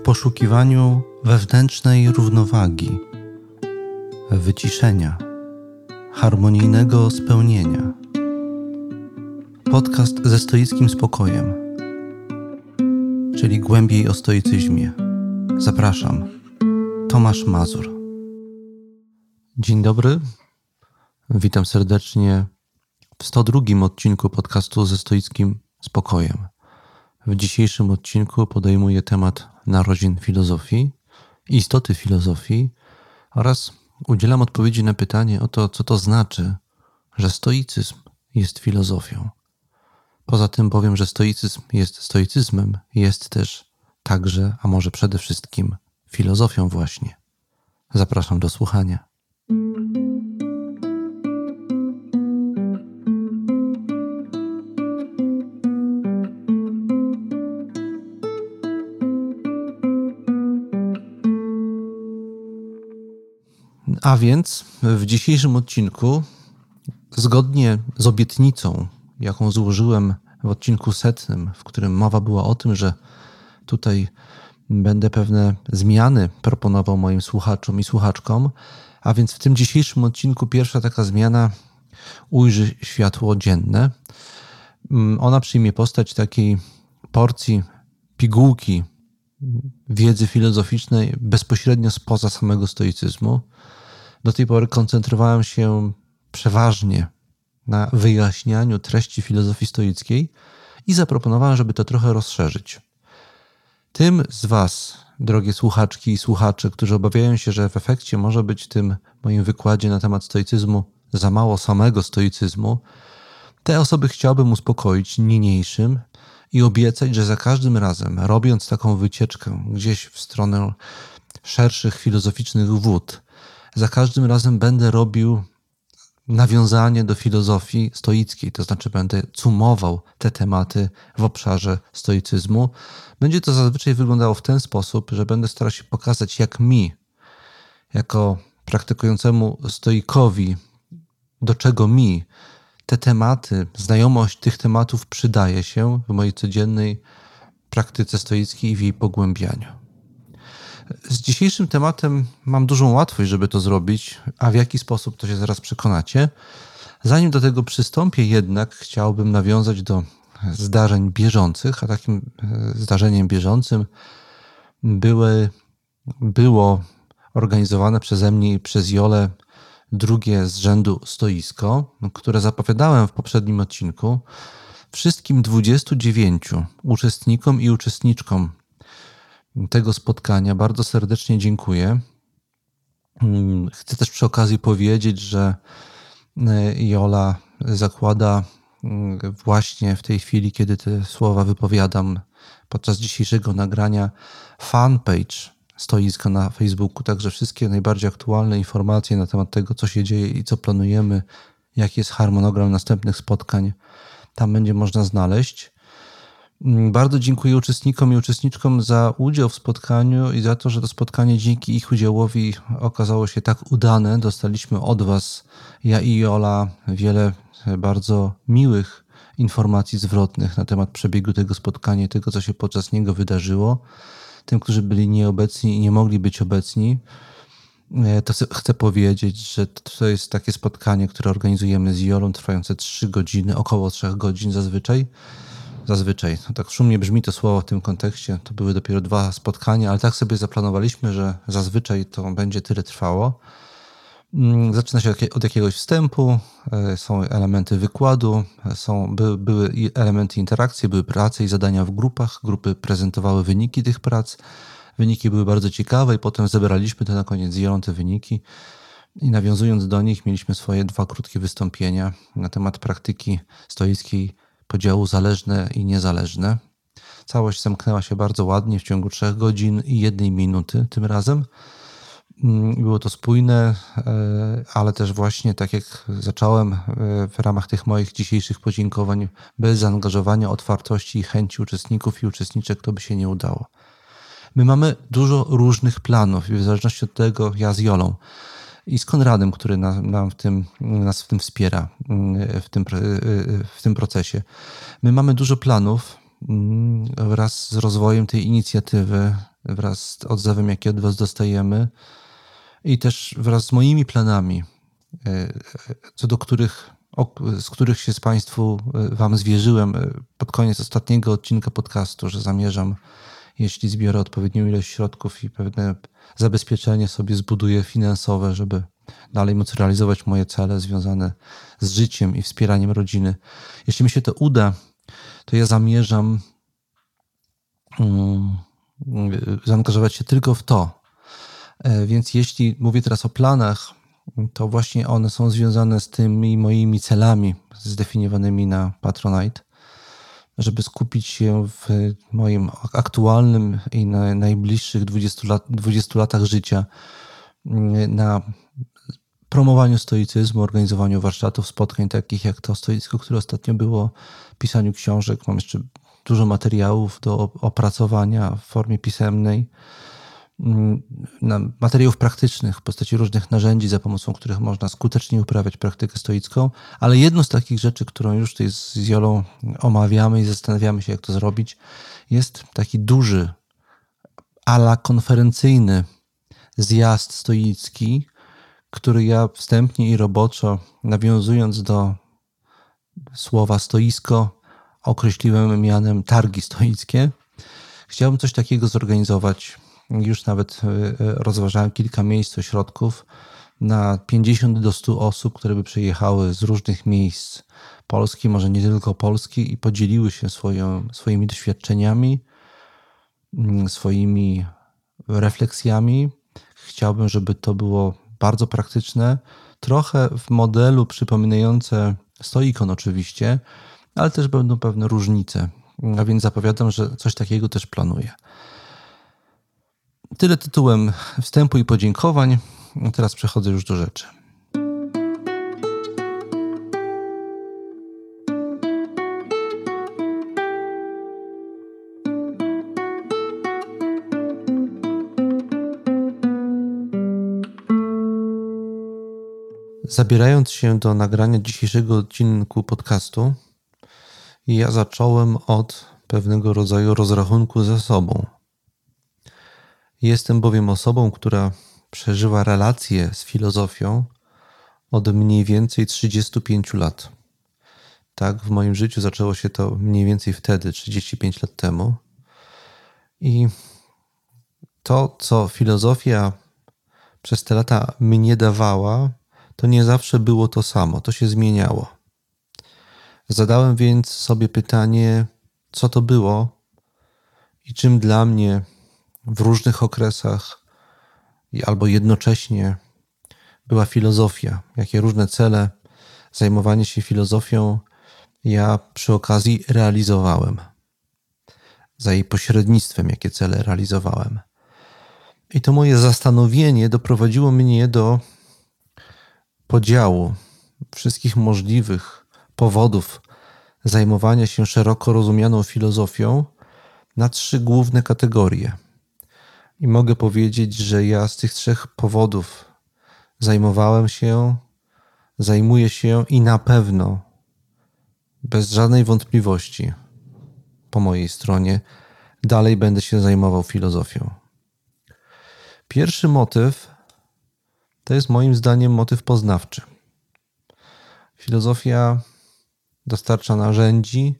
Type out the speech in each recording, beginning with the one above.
w poszukiwaniu wewnętrznej równowagi, wyciszenia, harmonijnego spełnienia. Podcast ze stoickim spokojem, czyli głębiej o stoicyzmie. Zapraszam, Tomasz Mazur. Dzień dobry, witam serdecznie w 102 odcinku podcastu ze stoickim spokojem. W dzisiejszym odcinku podejmuję temat narodzin filozofii, istoty filozofii oraz udzielam odpowiedzi na pytanie o to, co to znaczy, że stoicyzm jest filozofią. Poza tym powiem, że stoicyzm jest stoicyzmem, jest też także, a może przede wszystkim, filozofią właśnie. Zapraszam do słuchania. A więc w dzisiejszym odcinku, zgodnie z obietnicą, jaką złożyłem w odcinku setnym, w którym mowa była o tym, że tutaj będę pewne zmiany proponował moim słuchaczom i słuchaczkom, a więc w tym dzisiejszym odcinku pierwsza taka zmiana ujrzy światło dzienne. Ona przyjmie postać takiej porcji pigułki wiedzy filozoficznej bezpośrednio spoza samego stoicyzmu. Do tej pory koncentrowałem się przeważnie na wyjaśnianiu treści filozofii stoickiej i zaproponowałem, żeby to trochę rozszerzyć. Tym z Was, drogie słuchaczki i słuchacze, którzy obawiają się, że w efekcie może być tym moim wykładzie na temat stoicyzmu za mało samego stoicyzmu, te osoby chciałbym uspokoić niniejszym i obiecać, że za każdym razem, robiąc taką wycieczkę gdzieś w stronę szerszych filozoficznych wód, za każdym razem będę robił nawiązanie do filozofii stoickiej, to znaczy będę cumował te tematy w obszarze stoicyzmu. Będzie to zazwyczaj wyglądało w ten sposób, że będę starał się pokazać, jak mi, jako praktykującemu stoikowi, do czego mi te tematy, znajomość tych tematów przydaje się w mojej codziennej praktyce stoickiej i w jej pogłębianiu. Z dzisiejszym tematem mam dużą łatwość, żeby to zrobić, a w jaki sposób to się zaraz przekonacie. Zanim do tego przystąpię, jednak chciałbym nawiązać do zdarzeń bieżących, a takim e, zdarzeniem bieżącym były, było organizowane przeze mnie i przez Jolę drugie z rzędu stoisko, które zapowiadałem w poprzednim odcinku. Wszystkim 29 uczestnikom i uczestniczkom tego spotkania. Bardzo serdecznie dziękuję. Mm, chcę też przy okazji powiedzieć, że e, Jola zakłada mm, właśnie w tej chwili, kiedy te słowa wypowiadam podczas dzisiejszego nagrania, fanpage stoiska na Facebooku. Także wszystkie najbardziej aktualne informacje na temat tego, co się dzieje i co planujemy, jaki jest harmonogram następnych spotkań, tam będzie można znaleźć. Mm, bardzo dziękuję uczestnikom i uczestniczkom za udział w spotkaniu i za to, że to spotkanie dzięki ich udziałowi okazało się tak udane. Dostaliśmy od Was, ja i Jola, wiele bardzo miłych informacji zwrotnych na temat przebiegu tego spotkania, tego, co się podczas niego wydarzyło. Tym, którzy byli nieobecni i nie mogli być obecni, e, to chcę powiedzieć, że to jest takie spotkanie, które organizujemy z Jolą, trwające 3 godziny, około 3 godzin zazwyczaj zazwyczaj. No tak szumnie brzmi to słowo w tym kontekście. To były dopiero dwa spotkania, ale tak sobie zaplanowaliśmy, że zazwyczaj to będzie tyle trwało. Mm, zaczyna się od jakiegoś wstępu, e, są elementy wykładu, są, były, były elementy interakcji, były prace i zadania w grupach. Grupy prezentowały wyniki tych prac. Wyniki były bardzo ciekawe i potem zebraliśmy te na koniec zielone te wyniki i nawiązując do nich mieliśmy swoje dwa krótkie wystąpienia na temat praktyki stoickiej podziału zależne i niezależne. Całość zamknęła się bardzo ładnie w ciągu trzech godzin i jednej minuty tym razem. Mm, było to spójne, e, ale też właśnie tak jak zacząłem e, w ramach tych moich dzisiejszych podziękowań, bez zaangażowania, otwartości i chęci uczestników i uczestniczek to by się nie udało. My mamy dużo różnych planów i w zależności od tego, ja z Jolą, i z Konradem, który nam w tym, nas w tym wspiera, w tym, w tym procesie. My mamy dużo planów mm, wraz z rozwojem tej inicjatywy wraz z odzewem, jaki od Was dostajemy i też wraz z moimi planami, e, co do których, z których się z Państwu e, Wam zwierzyłem e, pod koniec ostatniego odcinka podcastu, że zamierzam, jeśli zbiorę odpowiednią ilość środków i pewne zabezpieczenie sobie zbuduję finansowe, żeby dalej móc realizować moje cele związane z życiem i wspieraniem rodziny. Jeśli mi się to uda, to ja zamierzam um, zaangażować się tylko w to. E, więc jeśli mówię teraz o planach, to właśnie one są związane z tymi moimi celami zdefiniowanymi na Patronite, żeby skupić się w moim aktualnym i na najbliższych 20, lat, 20 latach życia mm, na promowaniu stoicyzmu, organizowaniu warsztatów, spotkań takich jak to stoicko, które ostatnio było, pisaniu książek. Mam jeszcze dużo materiałów do opracowania w formie pisemnej, materiałów praktycznych w postaci różnych narzędzi, za pomocą których można skutecznie uprawiać praktykę stoicką, ale jedną z takich rzeczy, którą już tutaj z Jolą omawiamy i zastanawiamy się, jak to zrobić, jest taki duży, ala konferencyjny zjazd stoicki, który ja wstępnie i roboczo, nawiązując do słowa stoisko, określiłem mianem targi stoickie. Chciałbym coś takiego zorganizować. Już nawet e, e, rozważałem kilka miejsc, ośrodków na 50 do 100 osób, które by przyjechały z różnych miejsc Polski, może nie tylko Polski, i podzieliły się swoją, swoimi doświadczeniami, mm, swoimi refleksjami. Chciałbym, żeby to było bardzo praktyczne, trochę w modelu przypominające stoikon oczywiście, ale też będą pewne różnice. A więc zapowiadam, że coś takiego też planuję. Tyle tytułem wstępu i podziękowań. Teraz przechodzę już do rzeczy. Zabierając się do nagrania dzisiejszego odcinku podcastu, ja zacząłem od pewnego rodzaju rozrachunku ze sobą. Jestem bowiem osobą, która przeżywa relacje z filozofią od mniej więcej 35 lat. Tak, w moim życiu zaczęło się to mniej więcej wtedy, 35 lat temu. I to, co filozofia przez te lata mnie dawała, to nie zawsze było to samo, to się zmieniało. Zadałem więc sobie pytanie, co to było i czym dla mnie w różnych okresach albo jednocześnie była filozofia, jakie różne cele zajmowanie się filozofią ja przy okazji realizowałem. Za jej pośrednictwem, jakie cele realizowałem. I to moje zastanowienie doprowadziło mnie do podziału wszystkich możliwych powodów zajmowania się szeroko rozumianą filozofią na trzy główne kategorie. I mogę powiedzieć, że ja z tych trzech powodów zajmowałem się, zajmuję się i na pewno, bez żadnej wątpliwości, po mojej stronie, dalej będę się zajmował filozofią. Pierwszy motyw to jest moim zdaniem motyw poznawczy. Filozofia dostarcza narzędzi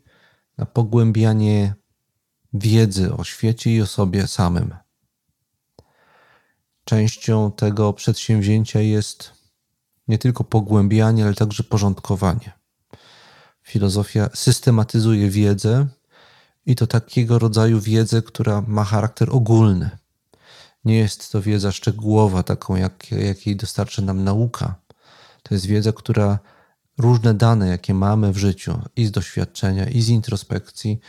na pogłębianie wiedzy o świecie i o sobie samym. Częścią tego przedsięwzięcia jest nie tylko pogłębianie, ale także porządkowanie. Filozofia systematyzuje wiedzę i to takiego rodzaju wiedzę, która ma charakter ogólny. Nie jest to wiedza szczegółowa, taką jak, jakiej dostarczy nam nauka. To jest wiedza, która różne dane, jakie mamy w życiu, i z doświadczenia, i z introspekcji,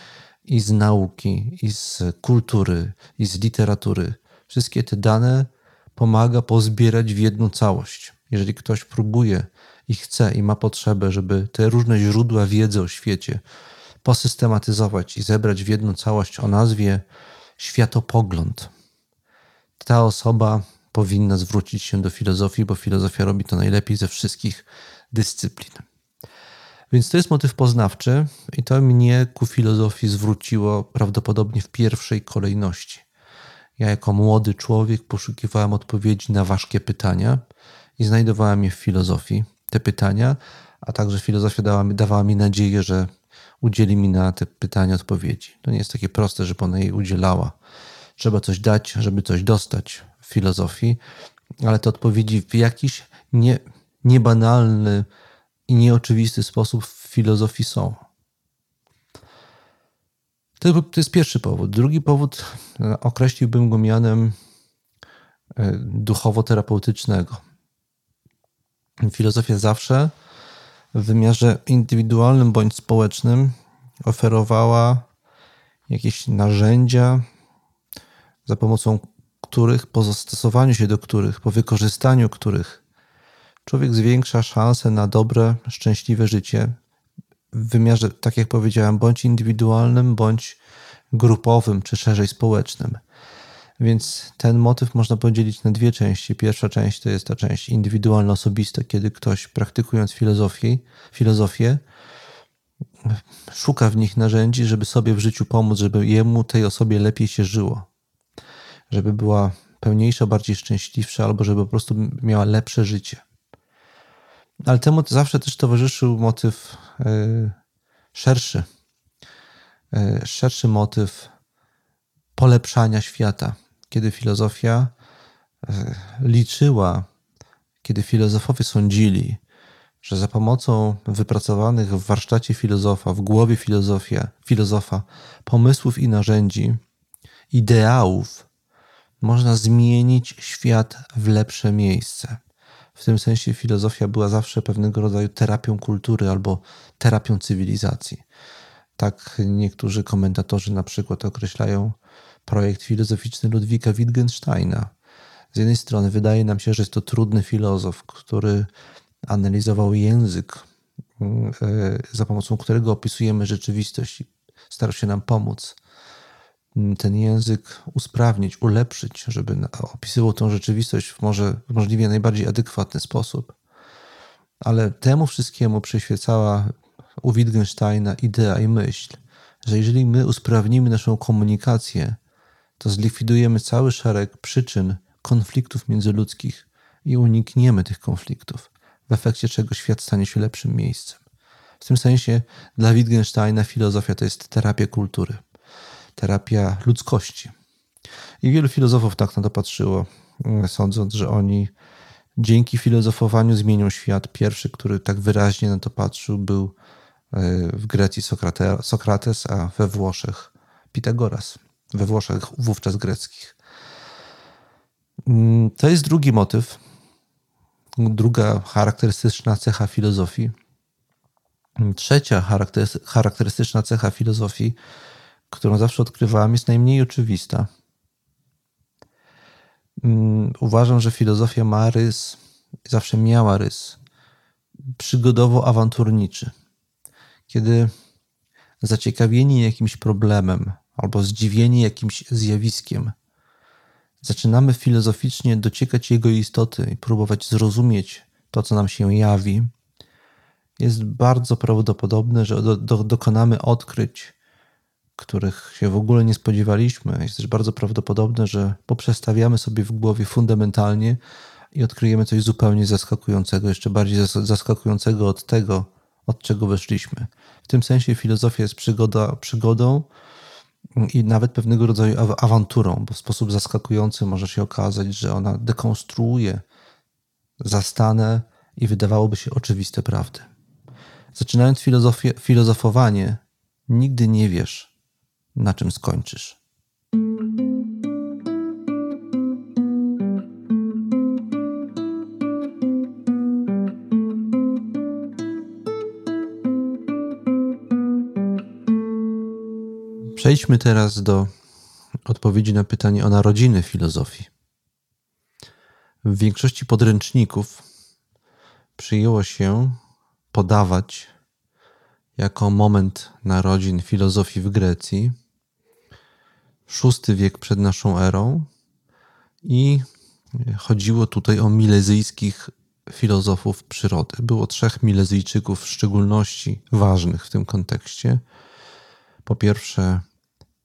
i z nauki, i z kultury, i z literatury, wszystkie te dane pomaga pozbierać w jedną całość. Jeżeli ktoś próbuje i chce, i ma potrzebę, żeby te różne źródła wiedzy o świecie posystematyzować i zebrać w jedną całość o nazwie światopogląd, ta osoba powinna zwrócić się do filozofii, bo filozofia robi to najlepiej ze wszystkich dyscyplin. Więc to jest motyw poznawczy i to mnie ku filozofii zwróciło prawdopodobnie w pierwszej kolejności. Ja, jako młody człowiek, poszukiwałem odpowiedzi na ważkie pytania i znajdowałem je w filozofii, te pytania, a także filozofia dała mi, dawała mi nadzieję, że udzieli mi na te pytania odpowiedzi. To nie jest takie proste, żeby ona jej udzielała. Trzeba coś dać, żeby coś dostać w filozofii, ale te odpowiedzi w jakiś nie, niebanalny i nieoczywisty sposób w filozofii są. To, to jest pierwszy powód. Drugi powód e, określiłbym go mianem e, duchowo-terapeutycznego. Filozofia zawsze w wymiarze indywidualnym bądź społecznym oferowała jakieś narzędzia, za pomocą których, po zastosowaniu się do których, po wykorzystaniu których, człowiek zwiększa szanse na dobre, szczęśliwe życie w wymiarze, tak jak powiedziałem, bądź indywidualnym, bądź grupowym, czy szerzej społecznym. Więc ten motyw można podzielić na dwie części. Pierwsza część to jest ta część indywidualna, osobista, kiedy ktoś praktykując filozofię, filozofię szuka w nich narzędzi, żeby sobie w życiu pomóc, żeby jemu, tej osobie lepiej się żyło. Żeby była pełniejsza, bardziej szczęśliwsza, albo żeby po prostu miała lepsze życie. Ale temu zawsze też towarzyszył motyw yy, szerszy. Yy, szerszy motyw polepszania świata kiedy filozofia e, liczyła, kiedy filozofowie sądzili, że za pomocą wypracowanych w warsztacie filozofa, w głowie filozofia, filozofa pomysłów i narzędzi, ideałów, można zmienić świat w lepsze miejsce. W tym sensie filozofia była zawsze pewnego rodzaju terapią kultury albo terapią cywilizacji. Tak niektórzy komentatorzy na przykład określają projekt filozoficzny Ludwika Wittgensteina. Z jednej strony wydaje nam się, że jest to trudny filozof, który analizował język, mm, e, za pomocą którego opisujemy rzeczywistość i starał się nam pomóc ten język usprawnić, ulepszyć, żeby opisywał tą rzeczywistość w może w możliwie najbardziej adekwatny sposób. Ale temu wszystkiemu przyświecała u Wittgensteina idea i myśl, że jeżeli my usprawnimy naszą komunikację, to zlikwidujemy cały szereg przyczyn konfliktów międzyludzkich i unikniemy tych konfliktów, w efekcie czego świat stanie się lepszym miejscem. W tym sensie dla Wittgensteina filozofia to jest terapia kultury, terapia ludzkości. I wielu filozofów tak na to patrzyło, sądząc, że oni dzięki filozofowaniu zmienią świat. Pierwszy, który tak wyraźnie na to patrzył, był e, w Grecji Sokrates, a we Włoszech Pitagoras we Włoszech, wówczas greckich. Mm, to jest drugi motyw, druga charakterystyczna cecha filozofii. Trzecia charakterystyczna cecha filozofii, którą zawsze odkrywałem, jest najmniej oczywista. Mm, uważam, że filozofia ma rys, zawsze miała rys przygodowo-awanturniczy. Kiedy zaciekawieni jakimś problemem, albo zdziwieni jakimś zjawiskiem. Zaczynamy filozoficznie dociekać jego istoty i próbować zrozumieć to, co nam się jawi. Jest bardzo prawdopodobne, że do, do, dokonamy odkryć, których się w ogóle nie spodziewaliśmy. Jest też bardzo prawdopodobne, że poprzestawiamy sobie w głowie fundamentalnie i odkryjemy coś zupełnie zaskakującego, jeszcze bardziej zaskakującego od tego, od czego weszliśmy. W tym sensie filozofia jest przygoda, przygodą, i nawet pewnego rodzaju awanturą, bo w sposób zaskakujący może się okazać, że ona dekonstruuje zastane i wydawałoby się oczywiste prawdy. Zaczynając filozofowanie, nigdy nie wiesz, na czym skończysz. Przejdźmy teraz do odpowiedzi na pytanie o narodziny filozofii. W większości podręczników przyjęło się podawać jako moment narodzin filozofii w Grecji VI wiek przed naszą erą i chodziło tutaj o milezyjskich filozofów przyrody. Było trzech milezyjczyków w szczególności ważnych w tym kontekście. Po pierwsze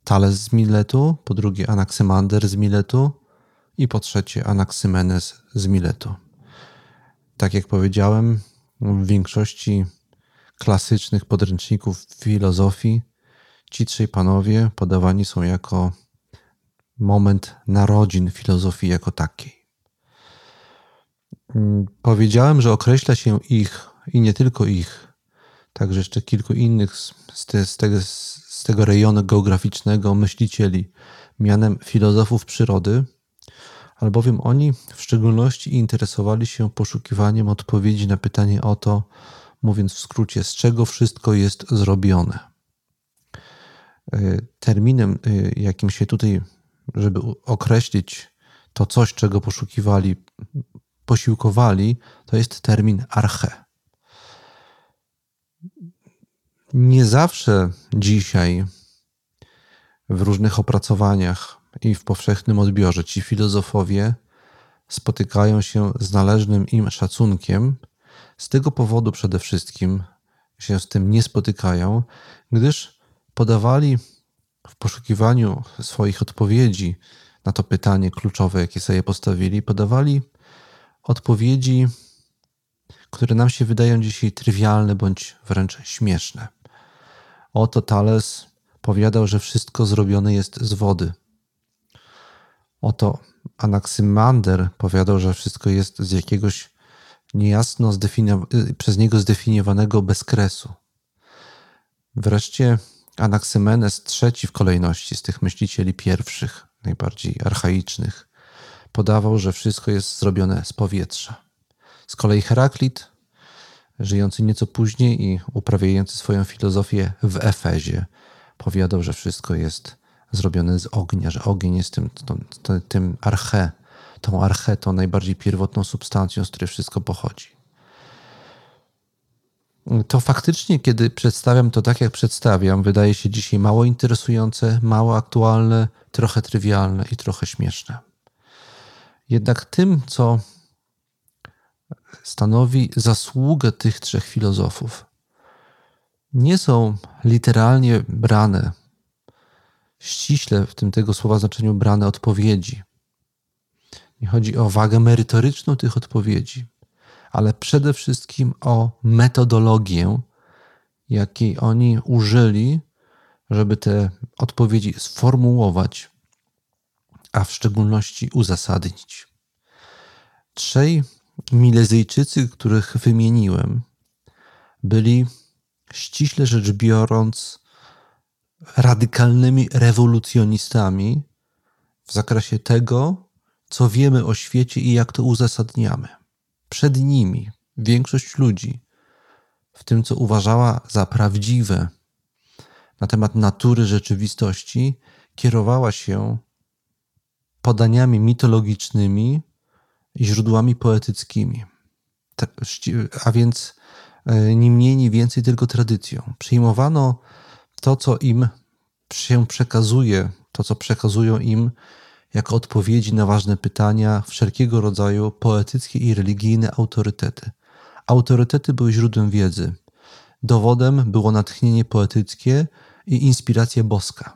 Tales z Miletu, po drugie Anaksymander z Miletu i po trzecie Anaksymenes z Miletu. Tak jak powiedziałem, w większości klasycznych podręczników filozofii ci trzej panowie podawani są jako moment narodzin filozofii jako takiej. Powiedziałem, że określa się ich i nie tylko ich, także jeszcze kilku innych z, te, z, tego, z tego rejonu geograficznego myślicieli mianem filozofów przyrody, albowiem oni w szczególności interesowali się poszukiwaniem odpowiedzi na pytanie o to, mówiąc w skrócie, z czego wszystko jest zrobione. E, terminem, e, jakim się tutaj, żeby określić to coś, czego poszukiwali, posiłkowali, to jest termin arche. Nie zawsze dzisiaj w różnych opracowaniach i w powszechnym odbiorze ci filozofowie spotykają się z należnym im szacunkiem. Z tego powodu przede wszystkim się z tym nie spotykają, gdyż podawali w poszukiwaniu swoich odpowiedzi na to pytanie kluczowe, jakie sobie postawili, podawali odpowiedzi, które nam się wydają dzisiaj trywialne bądź wręcz śmieszne. Oto Thales powiadał, że wszystko zrobione jest z wody. Oto Anaksymander powiadał, że wszystko jest z jakiegoś niejasno przez niego zdefiniowanego bezkresu. Wreszcie Anaksymenes, trzeci w kolejności z tych myślicieli pierwszych, najbardziej archaicznych, podawał, że wszystko jest zrobione z powietrza. Z kolei Heraklit żyjący nieco później i uprawiający swoją filozofię w Efezie, powiadał, że wszystko jest zrobione z ognia, że ogień jest tym, tym arche, tą archetą, najbardziej pierwotną substancją, z której wszystko pochodzi. To faktycznie, kiedy przedstawiam to tak, jak przedstawiam, wydaje się dzisiaj mało interesujące, mało aktualne, trochę trywialne i trochę śmieszne. Jednak tym, co stanowi zasługę tych trzech filozofów. Nie są literalnie brane, ściśle w tym tego słowa znaczeniu brane odpowiedzi. Nie chodzi o wagę merytoryczną tych odpowiedzi, ale przede wszystkim o metodologię, jakiej oni użyli, żeby te odpowiedzi sformułować, a w szczególności uzasadnić. Trzej Milezyjczycy, których wymieniłem, byli ściśle rzecz biorąc radykalnymi rewolucjonistami w zakresie tego, co wiemy o świecie i jak to uzasadniamy. Przed nimi większość ludzi, w tym co uważała za prawdziwe na temat natury rzeczywistości, kierowała się podaniami mitologicznymi źródłami poetyckimi, a więc e, ni mniej, ni więcej tylko tradycją. Przyjmowano to, co im się przekazuje, to, co przekazują im jako odpowiedzi na ważne pytania wszelkiego rodzaju poetyckie i religijne autorytety. Autorytety były źródłem wiedzy. Dowodem było natchnienie poetyckie i inspiracja boska.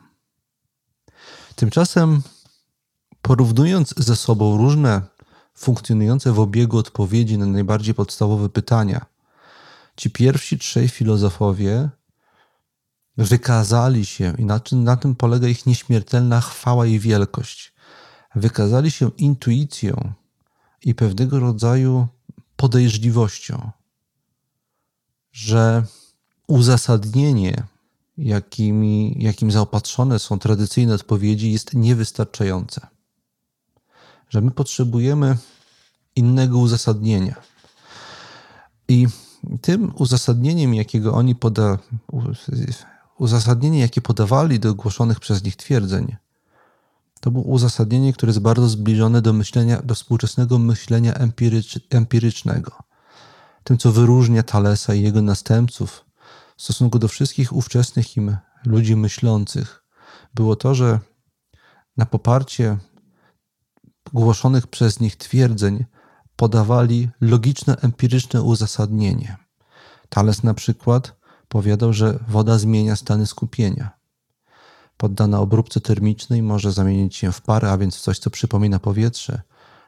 Tymczasem, porównując ze sobą różne funkcjonujące w obiegu odpowiedzi na najbardziej podstawowe pytania. Ci pierwsi trzej filozofowie wykazali się, i na na tym polega ich nieśmiertelna chwała i wielkość, wykazali się intuicją i pewnego rodzaju podejrzliwością, że uzasadnienie, jakimi, jakim zaopatrzone są tradycyjne odpowiedzi, jest niewystarczające że my potrzebujemy innego uzasadnienia. I tym uzasadnieniem, jakiego oni poda, uzasadnienie, jakie podawali do ogłoszonych przez nich twierdzeń, to było uzasadnienie, które jest bardzo zbliżone do myślenia, do współczesnego myślenia empirycz, empirycznego. Tym, co wyróżnia Thalesa i jego następców w stosunku do wszystkich ówczesnych im ludzi myślących, było to, że na poparcie głoszonych przez nich twierdzeń podawali logiczne, empiryczne uzasadnienie. Thales na przykład powiadał, że woda zmienia stany skupienia. Poddana obróbce termicznej może zamienić się w parę, a więc w coś, co przypomina powietrze,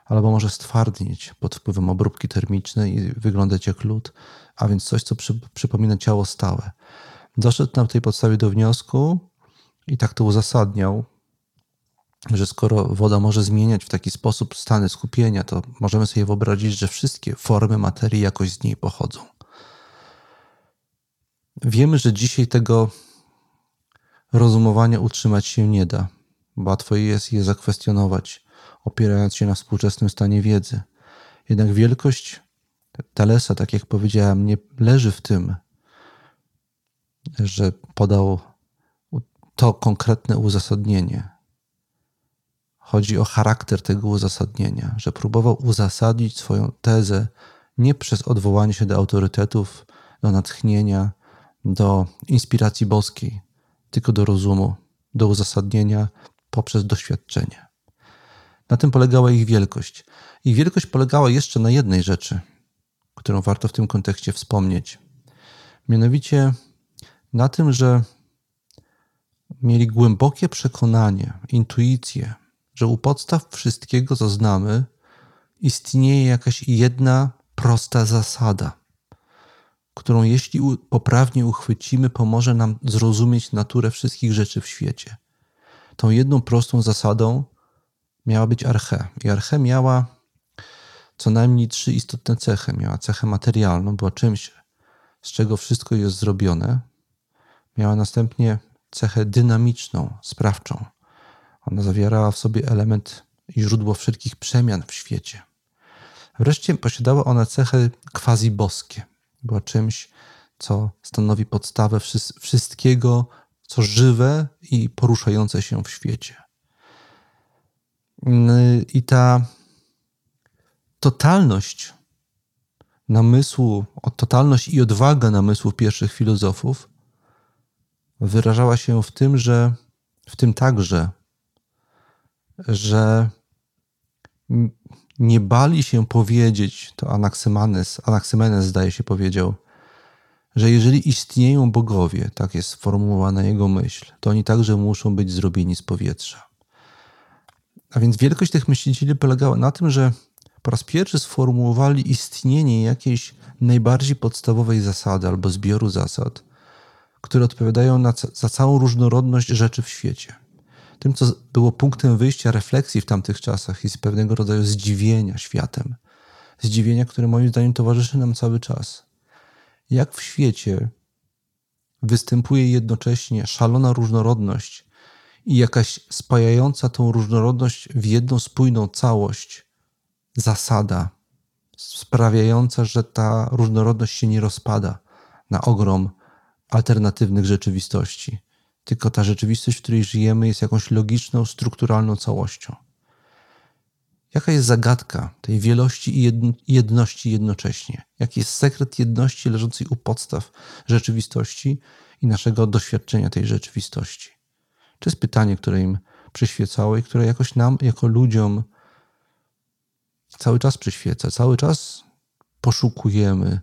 albo może stwardnieć pod wpływem obróbki termicznej i wyglądać jak lód, a więc coś, co przy, przypomina ciało stałe. Doszedł na tej podstawie do wniosku i tak to uzasadniał, że skoro woda może zmieniać w taki sposób stany skupienia, to możemy sobie wyobrazić, że wszystkie formy materii jakoś z niej pochodzą. Wiemy, że dzisiaj tego rozumowania utrzymać się nie da. Łatwo jest je zakwestionować, opierając się na współczesnym stanie wiedzy. Jednak wielkość Talesa, tak jak powiedziałem, nie leży w tym, że podał to konkretne uzasadnienie. Chodzi o charakter tego uzasadnienia, że próbował uzasadnić swoją tezę nie przez odwołanie się do autorytetów, do natchnienia, do inspiracji boskiej, tylko do rozumu, do uzasadnienia poprzez doświadczenie. Na tym polegała ich wielkość. Ich wielkość polegała jeszcze na jednej rzeczy, którą warto w tym kontekście wspomnieć. Mianowicie na tym, że mieli głębokie przekonanie, intuicję, że u podstaw wszystkiego, co znamy, istnieje jakaś jedna prosta zasada, którą jeśli poprawnie uchwycimy, pomoże nam zrozumieć naturę wszystkich rzeczy w świecie. Tą jedną prostą zasadą miała być arche. I arche miała co najmniej trzy istotne cechy. Miała cechę materialną, była czymś, z czego wszystko jest zrobione. Miała następnie cechę dynamiczną, sprawczą. Ona zawierała w sobie element i źródło wszelkich przemian w świecie. Wreszcie posiadała ona cechy quasi-boskie. Była czymś, co stanowi podstawę wszystkiego, co żywe i poruszające się w świecie. I ta totalność namysłu, totalność i odwaga namysłu pierwszych filozofów wyrażała się w tym, że w tym także, że nie bali się powiedzieć, to Anaximenes, Anaximenes zdaje się powiedział, że jeżeli istnieją bogowie, tak jest sformułowana jego myśl, to oni także muszą być zrobieni z powietrza. A więc wielkość tych myślicieli polegała na tym, że po raz pierwszy sformułowali istnienie jakiejś najbardziej podstawowej zasady albo zbioru zasad, które odpowiadają na, za całą różnorodność rzeczy w świecie. Tym, co było punktem wyjścia refleksji w tamtych czasach, jest pewnego rodzaju zdziwienia światem. Zdziwienia, które moim zdaniem towarzyszy nam cały czas. Jak w świecie występuje jednocześnie szalona różnorodność i jakaś spajająca tą różnorodność w jedną spójną całość zasada, sprawiająca, że ta różnorodność się nie rozpada na ogrom alternatywnych rzeczywistości. Tylko ta rzeczywistość, w której żyjemy, jest jakąś logiczną, strukturalną całością. Jaka jest zagadka tej wielości i jedności jednocześnie? Jaki jest sekret jedności leżącej u podstaw rzeczywistości i naszego doświadczenia tej rzeczywistości? To jest pytanie, które im przyświecało i które jakoś nam, jako ludziom, cały czas przyświeca. Cały czas poszukujemy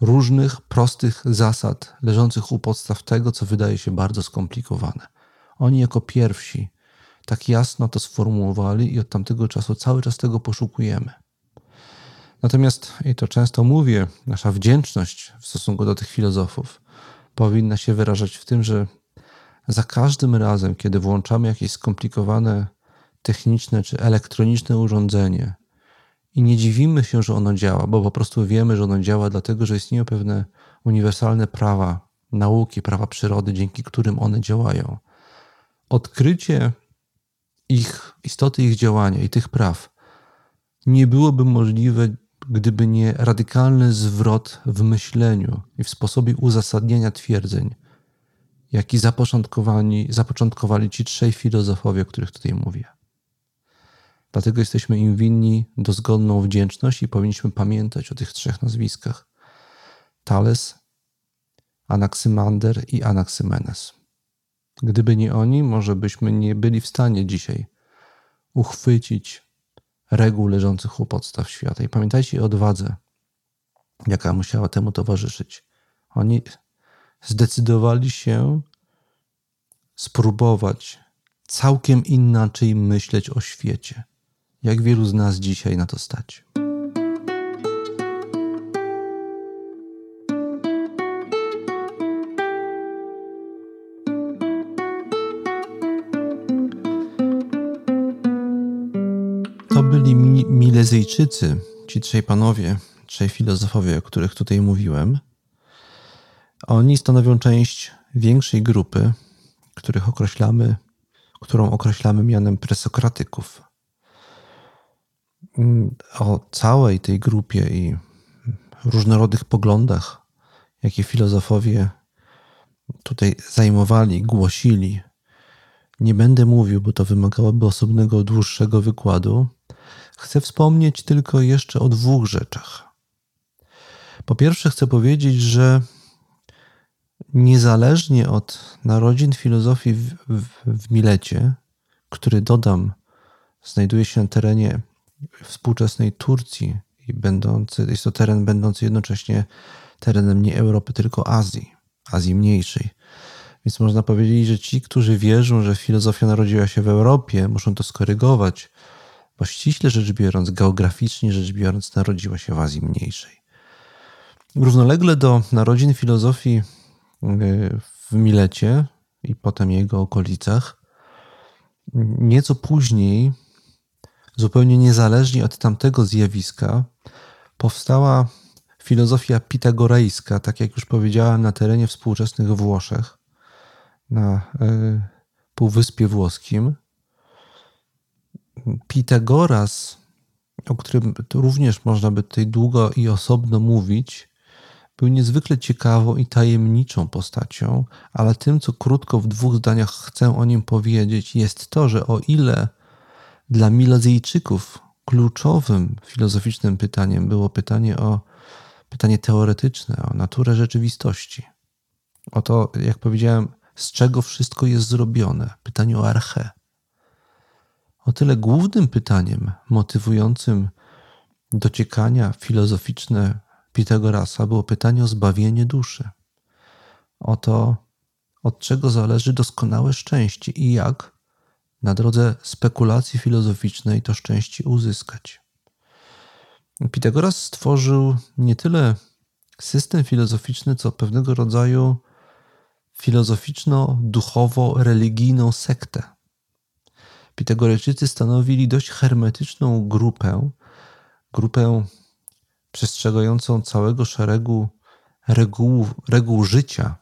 różnych prostych zasad leżących u podstaw tego, co wydaje się bardzo skomplikowane. Oni jako pierwsi tak jasno to sformułowali i od tamtego czasu cały czas tego poszukujemy. Natomiast, i to często mówię, nasza wdzięczność w stosunku do tych filozofów powinna się wyrażać w tym, że za każdym razem, kiedy włączamy jakieś skomplikowane techniczne czy elektroniczne urządzenie i nie dziwimy się, że ono działa, bo po prostu wiemy, że ono działa, dlatego że istnieją pewne uniwersalne prawa nauki, prawa przyrody, dzięki którym one działają. Odkrycie ich istoty ich działania i tych praw nie byłoby możliwe, gdyby nie radykalny zwrot w myśleniu i w sposobie uzasadniania twierdzeń, jaki zapoczątkowali, ci trzej filozofowie, o których tutaj mówię. Dlatego jesteśmy im winni dozgodną wdzięczność i powinniśmy pamiętać o tych trzech nazwiskach: Thales, Anaksymander i Anaksymenes. Gdyby nie oni, może byśmy nie byli w stanie dzisiaj uchwycić reguł leżących u podstaw świata. I pamiętajcie o odwadze, jaka musiała temu towarzyszyć. Oni zdecydowali się spróbować całkiem inaczej myśleć o świecie. Jak wielu z nas dzisiaj na to stać? To byli Milezyjczycy, ci trzej panowie, trzej filozofowie, o których tutaj mówiłem. Oni stanowią część większej grupy, których określamy, którą określamy mianem presokratyków. O całej tej grupie i różnorodnych poglądach, jakie filozofowie tutaj zajmowali, głosili, nie będę mówił, bo to wymagałoby osobnego, dłuższego wykładu. Chcę wspomnieć tylko jeszcze o dwóch rzeczach. Po pierwsze, chcę powiedzieć, że niezależnie od narodzin filozofii w, w, w Milecie, który dodam, znajduje się na terenie współczesnej Turcji i będący, jest to teren będący jednocześnie terenem nie Europy, tylko Azji, Azji Mniejszej. Więc można powiedzieć, że ci, którzy wierzą, że filozofia narodziła się w Europie, muszą to skorygować, bo ściśle rzecz biorąc, geograficznie rzecz biorąc, narodziła się w Azji Mniejszej. Równolegle do narodzin filozofii y, w Milecie i potem jego okolicach, nieco później, zupełnie niezależnie od tamtego zjawiska, powstała filozofia pitagorejska, tak jak już powiedziałem, na terenie współczesnych Włoszech, na y, Półwyspie Włoskim. Pitagoras, o którym również można by tutaj długo i osobno mówić, był niezwykle ciekawą i tajemniczą postacią, ale tym, co krótko w dwóch zdaniach chcę o nim powiedzieć, jest to, że o ile dla Milezyjczyków kluczowym filozoficznym pytaniem było pytanie o pytanie teoretyczne, o naturę rzeczywistości. O to, jak powiedziałem, z czego wszystko jest zrobione. Pytanie o archę. O tyle głównym pytaniem motywującym dociekania filozoficzne Pitagorasa było pytanie o zbawienie duszy. O to, od czego zależy doskonałe szczęście i jak na drodze spekulacji filozoficznej to szczęście uzyskać. Pitagoras stworzył nie tyle system filozoficzny, co pewnego rodzaju filozoficzno-duchowo-religijną sektę. Pitagorejczycy stanowili dość hermetyczną grupę, grupę przestrzegającą całego szeregu reguł, reguł życia.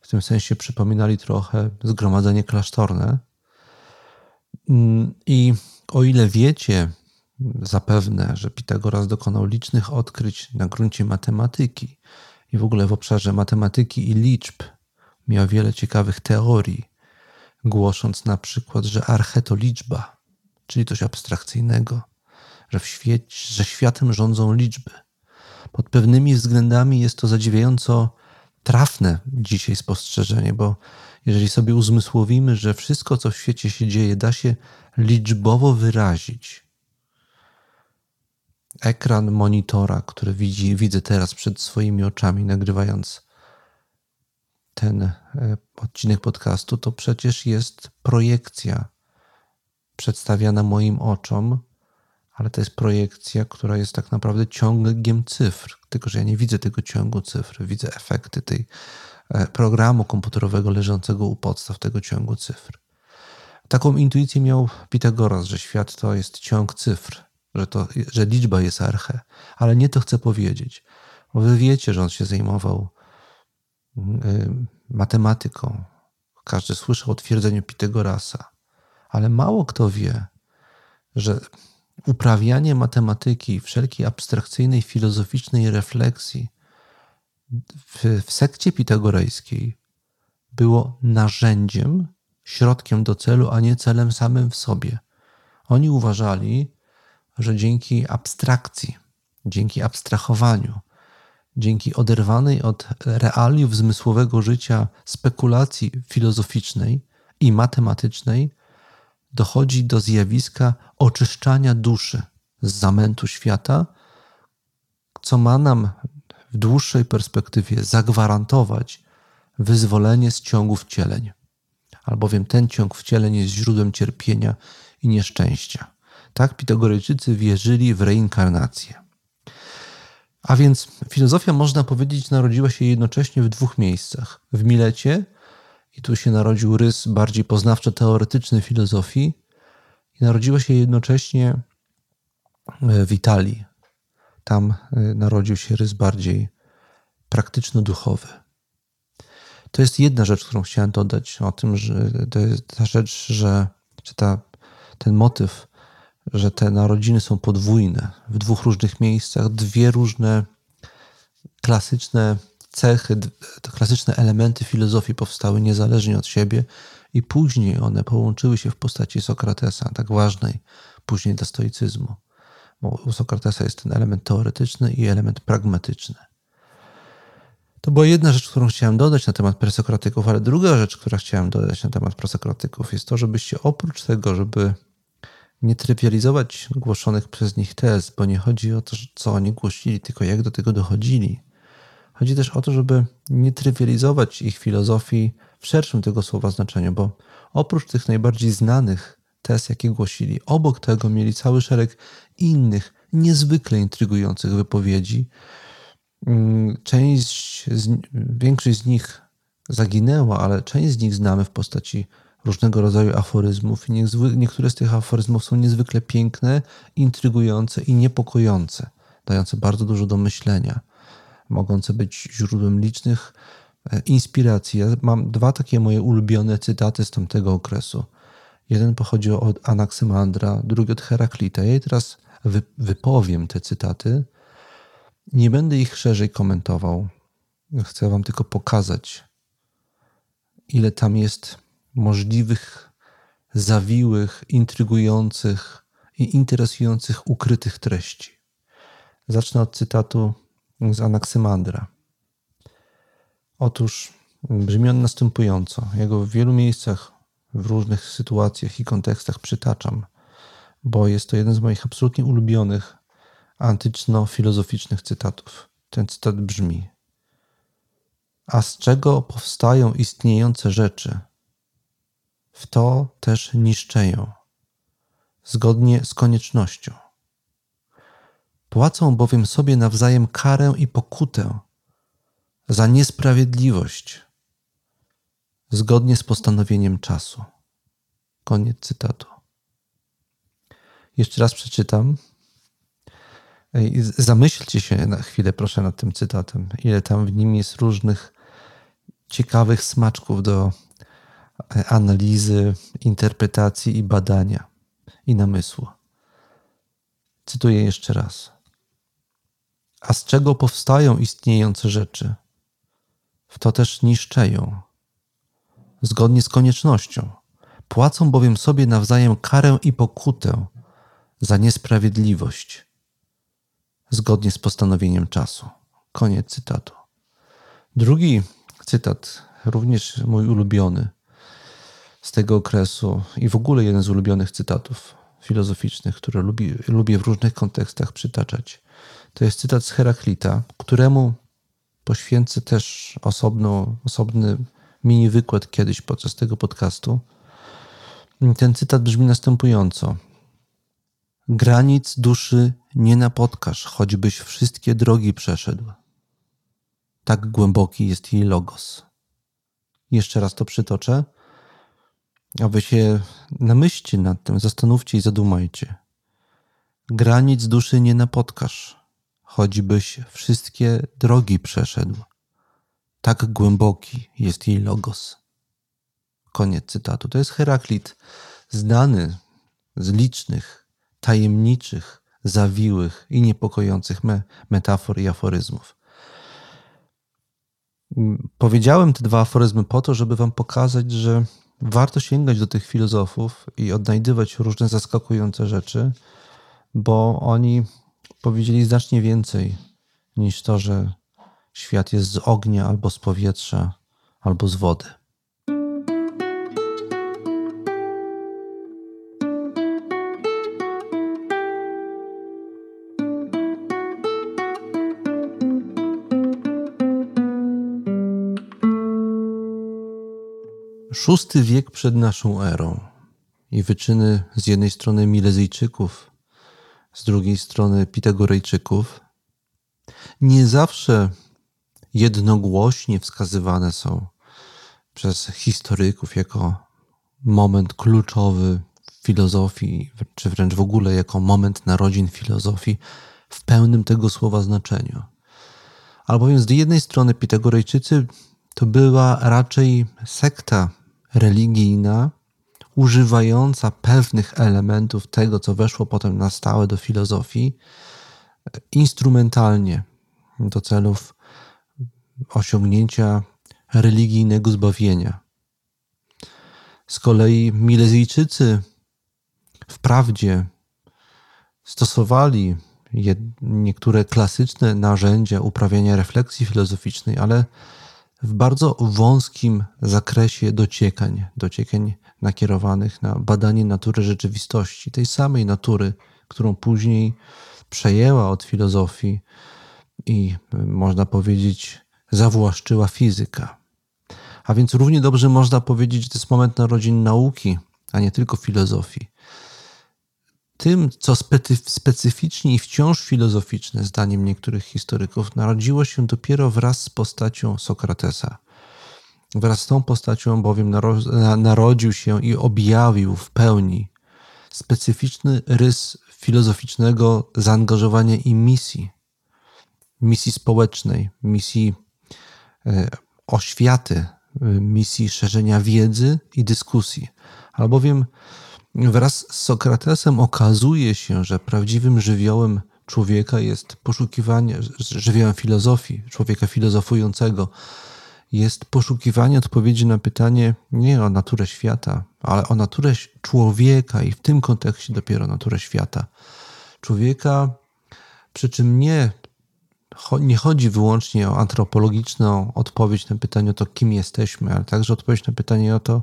W tym sensie przypominali trochę zgromadzenie klasztorne. I o ile wiecie zapewne, że Pitagoras dokonał licznych odkryć na gruncie matematyki i w ogóle w obszarze matematyki i liczb, miał wiele ciekawych teorii, głosząc na przykład, że arche to liczba, czyli coś abstrakcyjnego, że, w że światem rządzą liczby. Pod pewnymi względami jest to zadziwiająco trafne dzisiaj spostrzeżenie, bo jeżeli sobie uzmysłowimy, że wszystko, co w świecie się dzieje, da się liczbowo wyrazić, ekran monitora, który widzi, widzę teraz przed swoimi oczami, nagrywając ten e, odcinek podcastu, to przecież jest projekcja przedstawiana moim oczom, ale to jest projekcja, która jest tak naprawdę ciągiem cyfr, tylko że ja nie widzę tego ciągu cyfr, widzę efekty tej programu komputerowego leżącego u podstaw tego ciągu cyfr. Taką intuicję miał Pitagoras, że świat to jest ciąg cyfr, że, to, że liczba jest arche, ale nie to chcę powiedzieć. Wy wiecie, że on się zajmował Y, matematyką. Każdy słyszał o twierdzeniu Pitagorasa, ale mało kto wie, że uprawianie matematyki, wszelkiej abstrakcyjnej, filozoficznej refleksji w, w sekcie pitagorejskiej było narzędziem, środkiem do celu, a nie celem samym w sobie. Oni uważali, że dzięki abstrakcji, dzięki abstrahowaniu, dzięki oderwanej od realiów zmysłowego życia spekulacji filozoficznej i matematycznej dochodzi do zjawiska oczyszczania duszy z zamętu świata, co ma nam w dłuższej perspektywie zagwarantować wyzwolenie z ciągów cieleń. albowiem ten ciąg wcieleń jest źródłem cierpienia i nieszczęścia. Tak Pitagorejczycy wierzyli w reinkarnację. A więc filozofia, można powiedzieć, narodziła się jednocześnie w dwóch miejscach. W Milecie, i tu się narodził rys bardziej poznawczo-teoretyczny filozofii, i narodziła się jednocześnie w Italii. Tam e, narodził się rys bardziej praktyczno-duchowy. To jest jedna rzecz, którą chciałem dodać o tym, że to jest ta rzecz, że czy ta, ten motyw, że te narodziny są podwójne w dwóch różnych miejscach, dwie różne klasyczne cechy, klasyczne elementy filozofii powstały niezależnie od siebie i później one połączyły się w postaci Sokratesa, tak ważnej później dla stoicyzmu. Bo u Sokratesa jest ten element teoretyczny i element pragmatyczny. To była jedna rzecz, którą chciałem dodać na temat presokratyków, ale druga rzecz, która chciałem dodać na temat presokratyków, jest to, żebyście oprócz tego, żeby nie trywializować głoszonych przez nich tez, bo nie chodzi o to, co oni głosili, tylko jak do tego dochodzili. Chodzi też o to, żeby nie trywializować ich filozofii w szerszym tego słowa znaczeniu, bo oprócz tych najbardziej znanych tez, jakie głosili, obok tego mieli cały szereg innych, niezwykle intrygujących wypowiedzi, Mm, część, z, większość z nich zaginęła, ale część z nich znamy w postaci różnego rodzaju aforyzmów niektóre z tych aforyzmów są niezwykle piękne, intrygujące i niepokojące, dające bardzo dużo do myślenia, mogące być źródłem licznych e, inspiracji. Ja mam dwa takie moje ulubione cytaty z tamtego okresu. Jeden pochodzi od Anaksymandra, drugi od Heraklita. Ja teraz wypowiem te cytaty, nie będę ich szerzej komentował. Chcę Wam tylko pokazać, ile tam jest możliwych, zawiłych, intrygujących i interesujących ukrytych treści. Zacznę od cytatu z Anaksymandra. Otóż brzmi on następująco. Jego w wielu miejscach, w różnych sytuacjach i kontekstach przytaczam, bo jest to jeden z moich absolutnie ulubionych antyczno-filozoficznych cytatów. Ten cytat brzmi: A z czego powstają istniejące rzeczy? W to też niszczeją, zgodnie z koniecznością. Płacą bowiem sobie nawzajem karę i pokutę za niesprawiedliwość, zgodnie z postanowieniem czasu. Koniec cytatu. Jeszcze raz przeczytam, Zamyślcie się na chwilę, proszę, nad tym cytatem. Ile tam w nim jest różnych ciekawych smaczków do e, analizy, interpretacji i badania i namysłu. Cytuję jeszcze raz. A z czego powstają istniejące rzeczy? W to też niszczeją, zgodnie z koniecznością. Płacą bowiem sobie nawzajem karę i pokutę za niesprawiedliwość zgodnie z postanowieniem czasu. Koniec cytatu. Drugi cytat, również mój ulubiony z tego okresu i w ogóle jeden z ulubionych cytatów filozoficznych, które lubi, lubię w różnych kontekstach przytaczać. To jest cytat z Heraklita, któremu poświęcę też osobny mini wykład kiedyś podczas tego podcastu. Ten cytat brzmi następująco. Granic duszy nie napotkasz, choćbyś wszystkie drogi przeszedł. Tak głęboki jest jej logos. Jeszcze raz to przytoczę, a wy się namyślcie nad tym, zastanówcie i zadumajcie. Granic duszy nie napotkasz, choćbyś wszystkie drogi przeszedł. Tak głęboki jest jej logos. Koniec cytatu. To jest Heraklit, znany z licznych tajemniczych, zawiłych i niepokojących me metafor i aforyzmów. Powiedziałem te dwa aforyzmy po to, żeby Wam pokazać, że warto sięgać do tych filozofów i odnajdywać różne zaskakujące rzeczy, bo oni powiedzieli znacznie więcej niż to, że świat jest z ognia albo z powietrza, albo z wody. VI wiek przed naszą erą i wyczyny z jednej strony Milezyjczyków, z drugiej strony Pitagorejczyków nie zawsze jednogłośnie wskazywane są przez historyków jako moment kluczowy w filozofii, czy wręcz w ogóle jako moment narodzin filozofii w pełnym tego słowa znaczeniu. Albowiem z jednej strony Pitagorejczycy to była raczej sekta religijna, używająca pewnych elementów tego, co weszło potem na stałe do filozofii, instrumentalnie do celów osiągnięcia religijnego zbawienia. Z kolei Milezyjczycy wprawdzie stosowali niektóre klasyczne narzędzia uprawiania refleksji filozoficznej, ale w bardzo wąskim zakresie dociekań, dociekań nakierowanych na badanie natury rzeczywistości, tej samej natury, którą później przejęła od filozofii i można powiedzieć zawłaszczyła fizyka. A więc równie dobrze można powiedzieć, że to jest moment narodzin nauki, a nie tylko filozofii. Tym, co specyficznie i wciąż filozoficzne, zdaniem niektórych historyków, narodziło się dopiero wraz z postacią Sokratesa. Wraz z tą postacią bowiem narodził się i objawił w pełni specyficzny rys filozoficznego zaangażowania i misji. Misji społecznej, misji oświaty, misji szerzenia wiedzy i dyskusji. Albowiem wraz z Sokratesem okazuje się, że prawdziwym żywiołem człowieka jest poszukiwanie, żywiołem filozofii, człowieka filozofującego, jest poszukiwanie odpowiedzi na pytanie nie o naturę świata, ale o naturę człowieka i w tym kontekście dopiero naturę świata. Człowieka, przy czym nie, nie chodzi wyłącznie o antropologiczną odpowiedź na pytanie o to, kim jesteśmy, ale także odpowiedź na pytanie o to,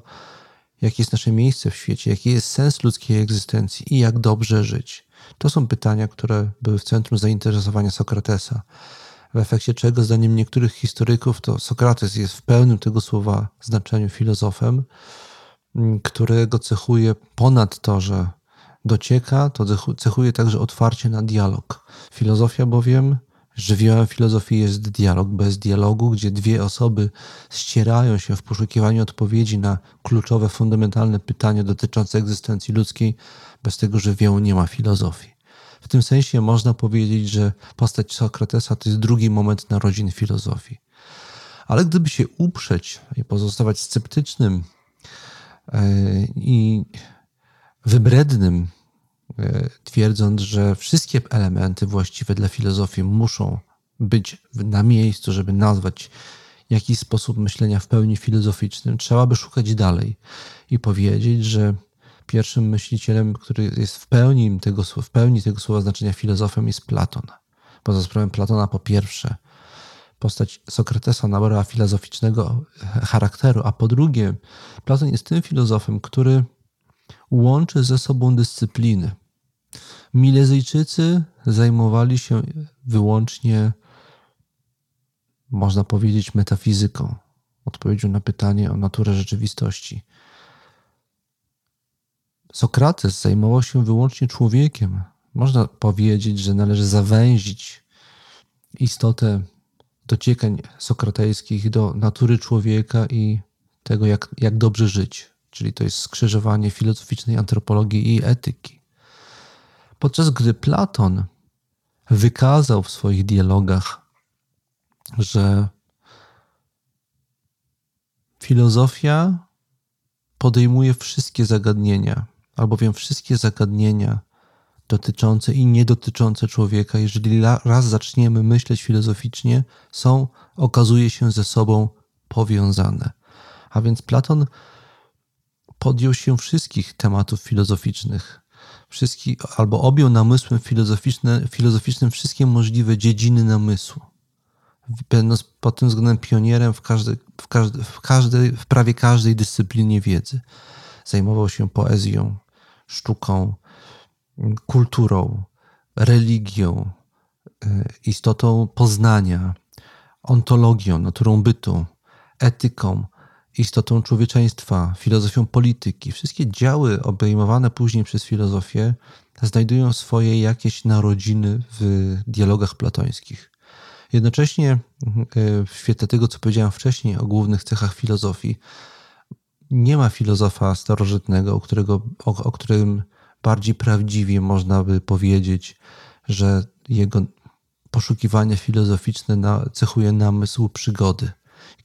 jakie jest nasze miejsce w świecie, jaki jest sens ludzkiej egzystencji i jak dobrze żyć. To są pytania, które były w centrum zainteresowania Sokratesa w efekcie czego, zdaniem niektórych historyków, to Sokrates jest w pełnym tego słowa znaczeniu filozofem, mm, którego cechuje ponad to, że docieka, to cechuje także otwarcie na dialog. Filozofia bowiem, żywiołem filozofii jest dialog. Bez dialogu, gdzie dwie osoby ścierają się w poszukiwaniu odpowiedzi na kluczowe, fundamentalne pytania dotyczące egzystencji ludzkiej, bez tego żywiołu nie ma filozofii. W tym sensie można powiedzieć, że postać Sokratesa to jest drugi moment narodzin filozofii. Ale gdyby się uprzeć i pozostawać sceptycznym e, i wybrednym, twierdząc, że wszystkie elementy właściwe dla filozofii muszą być na miejscu, żeby nazwać jakiś sposób myślenia w pełni filozoficznym, trzeba by szukać dalej i powiedzieć, że pierwszym myślicielem, który jest w pełni tego, w pełni tego słowa znaczenia filozofem jest Platon. Poza sprawą Platona po pierwsze postać Sokratesa nabrała filozoficznego charakteru, a po drugie Platon jest tym filozofem, który łączy ze sobą dyscypliny. Milezyjczycy zajmowali się wyłącznie, można powiedzieć, metafizyką, odpowiedzią na pytanie o naturę rzeczywistości. Sokrates zajmował się wyłącznie człowiekiem. Można powiedzieć, że należy zawęzić istotę dociekań sokratejskich do natury człowieka i tego, jak, jak dobrze żyć. Czyli to jest skrzyżowanie filozoficznej antropologii i etyki. Podczas gdy Platon wykazał w swoich dialogach, że filozofia podejmuje wszystkie zagadnienia, albowiem wszystkie zagadnienia dotyczące i niedotyczące człowieka, jeżeli raz zaczniemy myśleć filozoficznie, są, okazuje się ze sobą powiązane. A więc Platon podjął się wszystkich tematów filozoficznych, wszystkich, albo objął namysłem filozoficzne, filozoficznym wszystkie możliwe dziedziny namysłu. Będąc pod tym względem pionierem w, każdej, w, w, każdej, w prawie każdej dyscyplinie wiedzy. Zajmował się poezją, sztuką, kulturą, religią, e, istotą poznania, ontologią, naturą bytu, etyką istotą człowieczeństwa, filozofią polityki. Wszystkie działy obejmowane później przez filozofię znajdują swoje jakieś narodziny w dialogach platońskich. Jednocześnie w świetle tego, co powiedziałem wcześniej o głównych cechach filozofii, nie ma filozofa starożytnego, o, którego, o, o którym bardziej prawdziwie można by powiedzieć, że jego poszukiwania filozoficzne na, cechuje namysł przygody.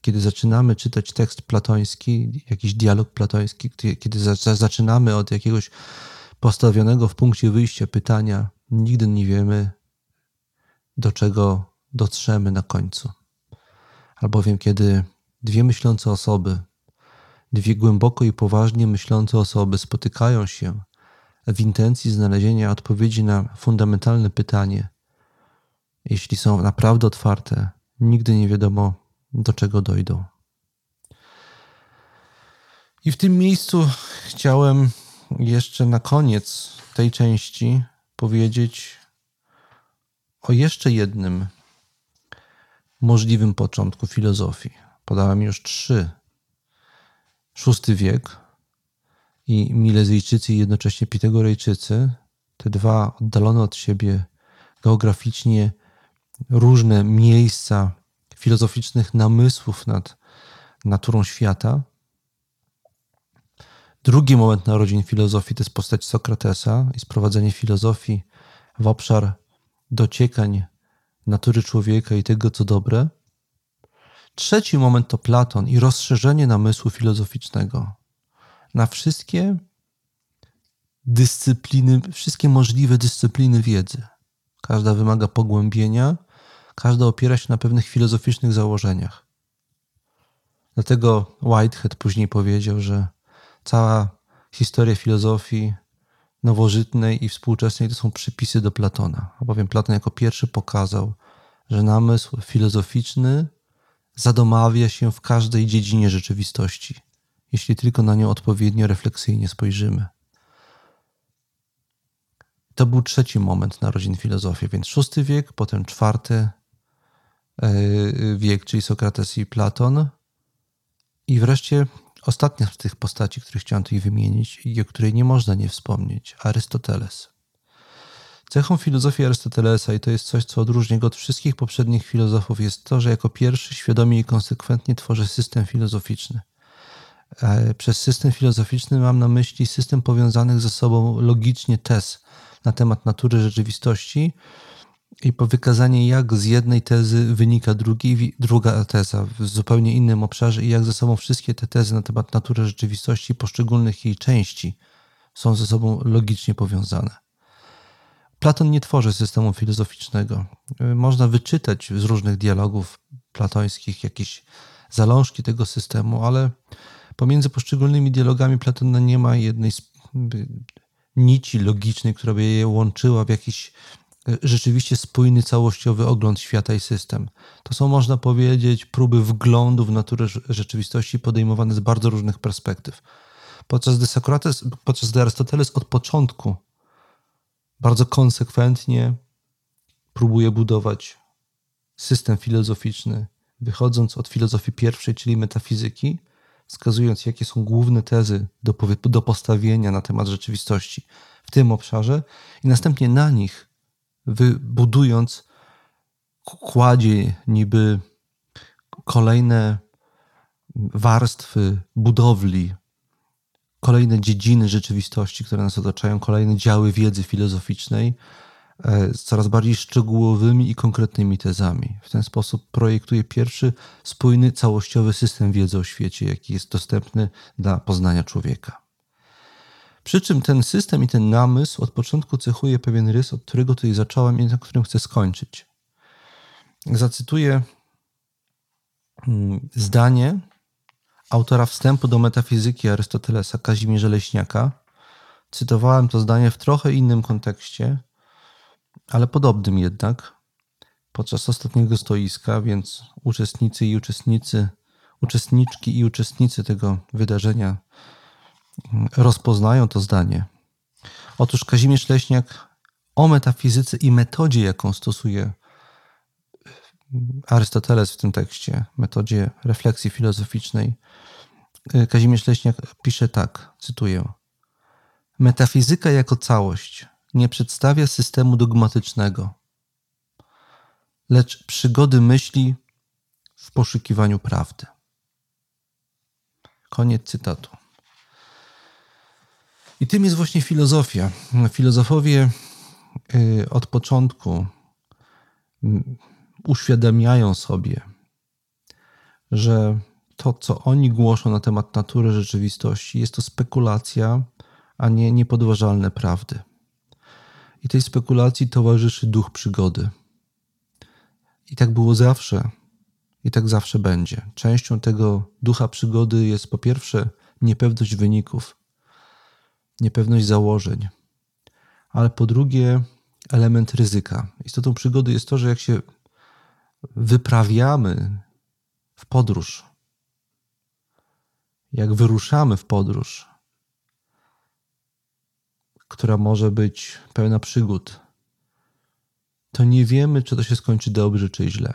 Kiedy zaczynamy czytać tekst platoński, jakiś dialog platoński, kiedy za, zaczynamy od jakiegoś postawionego w punkcie wyjścia pytania, nigdy nie wiemy, do czego dotrzemy na końcu. Albowiem, kiedy dwie myślące osoby, dwie głęboko i poważnie myślące osoby spotykają się w intencji znalezienia odpowiedzi na fundamentalne pytanie, jeśli są naprawdę otwarte, nigdy nie wiadomo, do czego dojdą. I w tym miejscu chciałem jeszcze na koniec tej części powiedzieć o jeszcze jednym możliwym początku filozofii. Podałem już trzy. Szósty wiek i Milezyjczycy i jednocześnie Pitagorejczycy, te dwa oddalone od siebie geograficznie różne miejsca filozoficznych namysłów nad naturą świata. Drugi moment narodzin filozofii to jest postać Sokratesa i sprowadzenie filozofii w obszar dociekań natury człowieka i tego, co dobre. Trzeci moment to Platon i rozszerzenie namysłu filozoficznego na wszystkie dyscypliny, wszystkie możliwe dyscypliny wiedzy. Każda wymaga pogłębienia, każda opiera się na pewnych filozoficznych założeniach. Dlatego Whitehead później powiedział, że cała historia filozofii nowożytnej i współczesnej to są przypisy do Platona, albowiem Platon jako pierwszy pokazał, że namysł filozoficzny zadomawia się w każdej dziedzinie rzeczywistości, jeśli tylko na nią odpowiednio refleksyjnie spojrzymy. To był trzeci moment narodzin filozofii, więc szósty wiek, potem czwarty wiek, czyli Sokrates i Platon. I wreszcie ostatnia z tych postaci, których chciałem tutaj wymienić i o której nie można nie wspomnieć, Arystoteles. Cechą filozofii Arystotelesa, i to jest coś, co odróżnia go od wszystkich poprzednich filozofów, jest to, że jako pierwszy świadomie i konsekwentnie tworzy system filozoficzny. E, przez system filozoficzny mam na myśli system powiązanych ze sobą logicznie tez na temat natury rzeczywistości i po wykazanie, jak z jednej tezy wynika drugi, druga teza w zupełnie innym obszarze i jak ze sobą wszystkie te tezy na temat natury rzeczywistości poszczególnych jej części są ze sobą logicznie powiązane. Platon nie tworzy systemu filozoficznego. Można wyczytać z różnych dialogów platońskich jakieś zalążki tego systemu, ale pomiędzy poszczególnymi dialogami Platona nie ma jednej nici logicznej, która by je łączyła w jakiś rzeczywiście spójny, całościowy ogląd świata i system. To są, można powiedzieć, próby wglądu w naturę rzeczywistości podejmowane z bardzo różnych perspektyw. Podczas gdy Sokrates, podczas gdy Arystoteles od początku bardzo konsekwentnie próbuje budować system filozoficzny, wychodząc od filozofii pierwszej, czyli metafizyki, wskazując, jakie są główne tezy do, do postawienia na temat rzeczywistości w tym obszarze, i następnie na nich wybudując, kładzie niby kolejne warstwy budowli kolejne dziedziny rzeczywistości, które nas otaczają, kolejne działy wiedzy filozoficznej e, z coraz bardziej szczegółowymi i konkretnymi tezami. W ten sposób projektuje pierwszy spójny, całościowy system wiedzy o świecie, jaki jest dostępny dla poznania człowieka. Przy czym ten system i ten namysł od początku cechuje pewien rys, od którego tutaj zacząłem i na którym chcę skończyć. Zacytuję mm, zdanie autora wstępu do metafizyki Arystotelesa, Kazimierza Leśniaka. Cytowałem to zdanie w trochę innym kontekście, ale podobnym jednak, podczas ostatniego stoiska, więc uczestnicy i uczestnicy, uczestniczki i uczestnicy tego wydarzenia rozpoznają to zdanie. Otóż Kazimierz Leśniak o metafizyce i metodzie, jaką stosuje Arystoteles w tym tekście, metodzie refleksji filozoficznej, Kazimierz Leśniak pisze tak, cytuję. Metafizyka jako całość nie przedstawia systemu dogmatycznego, lecz przygody myśli w poszukiwaniu prawdy. Koniec cytatu. I tym jest właśnie filozofia. Filozofowie y, od początku uświadamiają sobie, że to, co oni głoszą na temat natury rzeczywistości, jest to spekulacja, a nie niepodważalne prawdy. I tej spekulacji towarzyszy duch przygody. I tak było zawsze, i tak zawsze będzie. Częścią tego ducha przygody jest po pierwsze niepewność wyników, niepewność założeń, ale po drugie element ryzyka. Istotą przygody jest to, że jak się wyprawiamy w podróż, jak wyruszamy w podróż, która może być pełna przygód, to nie wiemy, czy to się skończy dobrze, czy źle.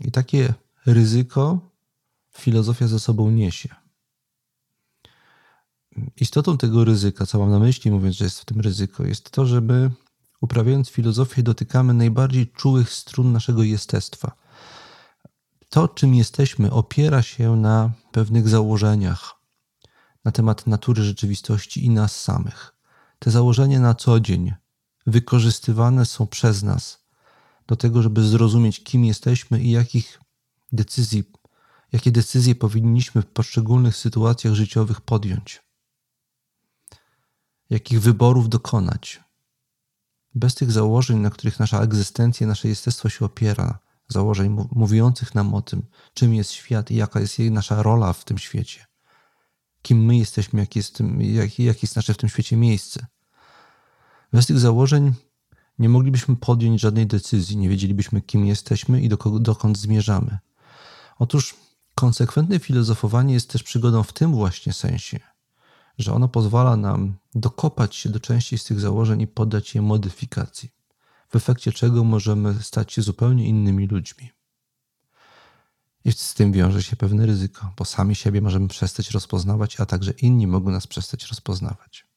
I takie ryzyko filozofia ze sobą niesie. Istotą tego ryzyka, co mam na myśli, mówiąc, że jest w tym ryzyko, jest to, że my, uprawiając filozofię, dotykamy najbardziej czułych strun naszego jestestwa. To, czym jesteśmy, opiera się na pewnych założeniach na temat natury rzeczywistości i nas samych. Te założenia na co dzień wykorzystywane są przez nas do tego, żeby zrozumieć, kim jesteśmy i jakich decyzji, jakie decyzje powinniśmy w poszczególnych sytuacjach życiowych podjąć, jakich wyborów dokonać. Bez tych założeń, na których nasza egzystencja, nasze jestestwo się opiera, założeń mówiących nam o tym, czym jest świat i jaka jest nasza rola w tym świecie, kim my jesteśmy, jakie jest, jak, jak jest nasze w tym świecie miejsce. Bez tych założeń nie moglibyśmy podjąć żadnej decyzji, nie wiedzielibyśmy, kim jesteśmy i dokąd zmierzamy. Otóż konsekwentne filozofowanie jest też przygodą w tym właśnie sensie, że ono pozwala nam dokopać się do części z tych założeń i poddać je modyfikacji, w efekcie czego możemy stać się zupełnie innymi ludźmi. I z tym wiąże się pewne ryzyko, bo sami siebie możemy przestać rozpoznawać, a także inni mogą nas przestać rozpoznawać.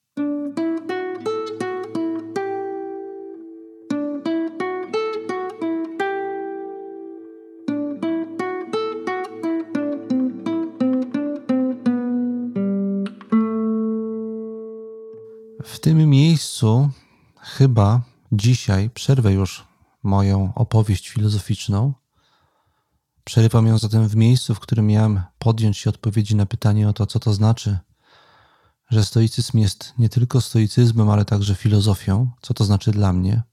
Chyba dzisiaj przerwę już moją opowieść filozoficzną. Przerywam ją zatem w miejscu, w którym miałem podjąć się odpowiedzi na pytanie o to, co to znaczy, że stoicyzm jest nie tylko stoicyzmem, ale także filozofią, co to znaczy dla mnie.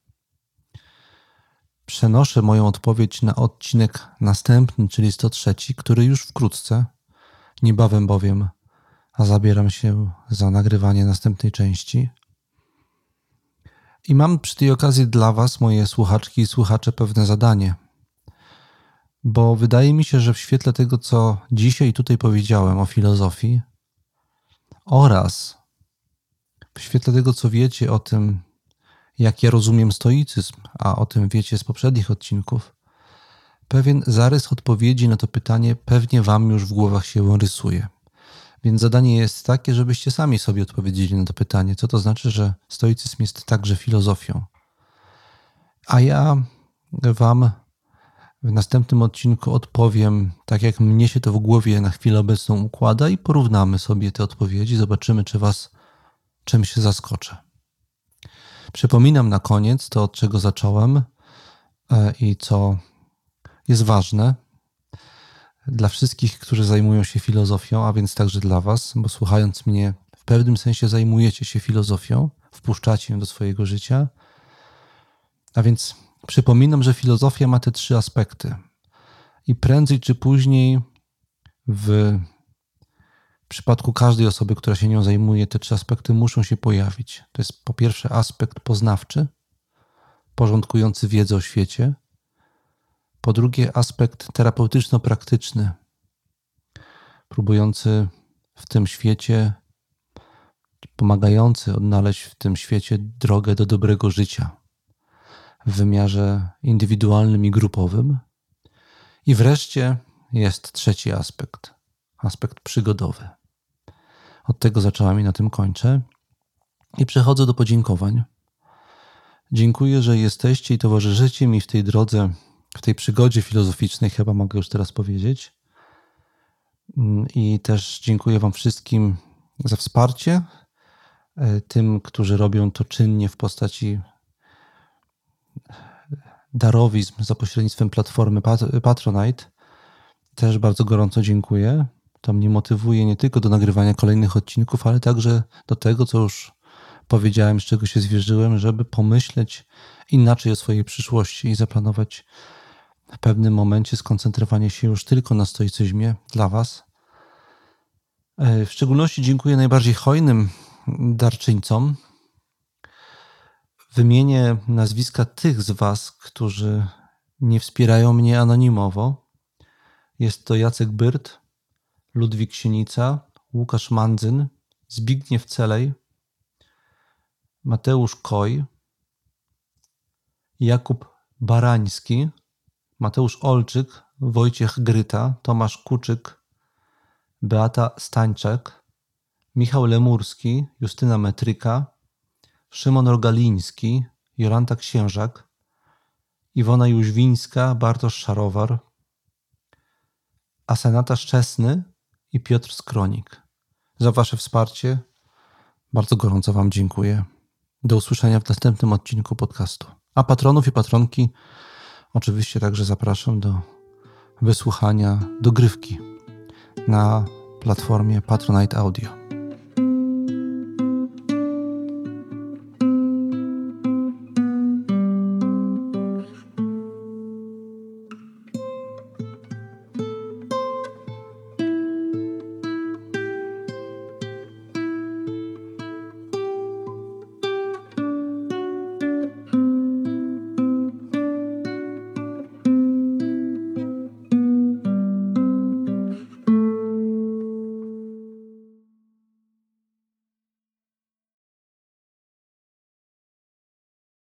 Przenoszę moją odpowiedź na odcinek następny, czyli 103, który już wkrótce, niebawem bowiem a zabieram się za nagrywanie następnej części. I mam przy tej okazji dla Was, moje słuchaczki i słuchacze, pewne zadanie. Bo wydaje mi się, że w świetle tego, co dzisiaj tutaj powiedziałem o filozofii, oraz w świetle tego, co wiecie o tym, jak ja rozumiem stoicyzm, a o tym wiecie z poprzednich odcinków, pewien zarys odpowiedzi na to pytanie pewnie Wam już w głowach się rysuje. Więc zadanie jest takie, żebyście sami sobie odpowiedzieli na to pytanie, co to znaczy, że stoicyzm jest także filozofią. A ja Wam w następnym odcinku odpowiem tak, jak mnie się to w głowie na chwilę obecną układa, i porównamy sobie te odpowiedzi, zobaczymy, czy Was czymś zaskoczę. Przypominam na koniec to, od czego zacząłem e, i co jest ważne, dla wszystkich, którzy zajmują się filozofią, a więc także dla Was, bo słuchając mnie, w pewnym sensie zajmujecie się filozofią, wpuszczacie ją do swojego życia. A więc przypominam, że filozofia ma te trzy aspekty. I prędzej czy później w przypadku każdej osoby, która się nią zajmuje, te trzy aspekty muszą się pojawić. To jest po pierwsze aspekt poznawczy, porządkujący wiedzę o świecie. Po drugie, aspekt terapeutyczno-praktyczny, próbujący w tym świecie, pomagający odnaleźć w tym świecie drogę do dobrego życia w wymiarze indywidualnym i grupowym. I wreszcie jest trzeci aspekt aspekt przygodowy. Od tego zacząłem i na tym kończę. I przechodzę do podziękowań. Dziękuję, że jesteście i towarzyszycie mi w tej drodze, w tej przygodzie filozoficznej, chyba mogę już teraz powiedzieć. I też dziękuję Wam wszystkim za wsparcie, e, tym, którzy robią to czynnie w postaci darowizm za pośrednictwem platformy Patronite. Też bardzo gorąco dziękuję. To mnie motywuje nie tylko do nagrywania kolejnych odcinków, ale także do tego, co już powiedziałem, z czego się zwierzyłem, żeby pomyśleć inaczej o swojej przyszłości i zaplanować w pewnym momencie skoncentrowanie się już tylko na stoicyzmie dla Was. E, w szczególności dziękuję najbardziej hojnym darczyńcom. Wymienię nazwiska tych z Was, którzy nie wspierają mnie anonimowo. Jest to Jacek Byrt, Ludwik Sienica, Łukasz Mandzyn, Zbigniew Celej, Mateusz Koj, Jakub Barański, Mateusz Olczyk, Wojciech Gryta, Tomasz Kuczyk, Beata Stańczek, Michał Lemurski, Justyna Metryka, Szymon Rogaliński, Jolanta Księżak, Iwona Jóźwińska, Bartosz Szarowar, Asenata Szczesny i Piotr Skronik. Za Wasze wsparcie bardzo gorąco Wam dziękuję. Do usłyszenia w następnym odcinku podcastu. A patronów i patronki oczywiście także zapraszam do wysłuchania dogrywki na platformie Patronite Audio.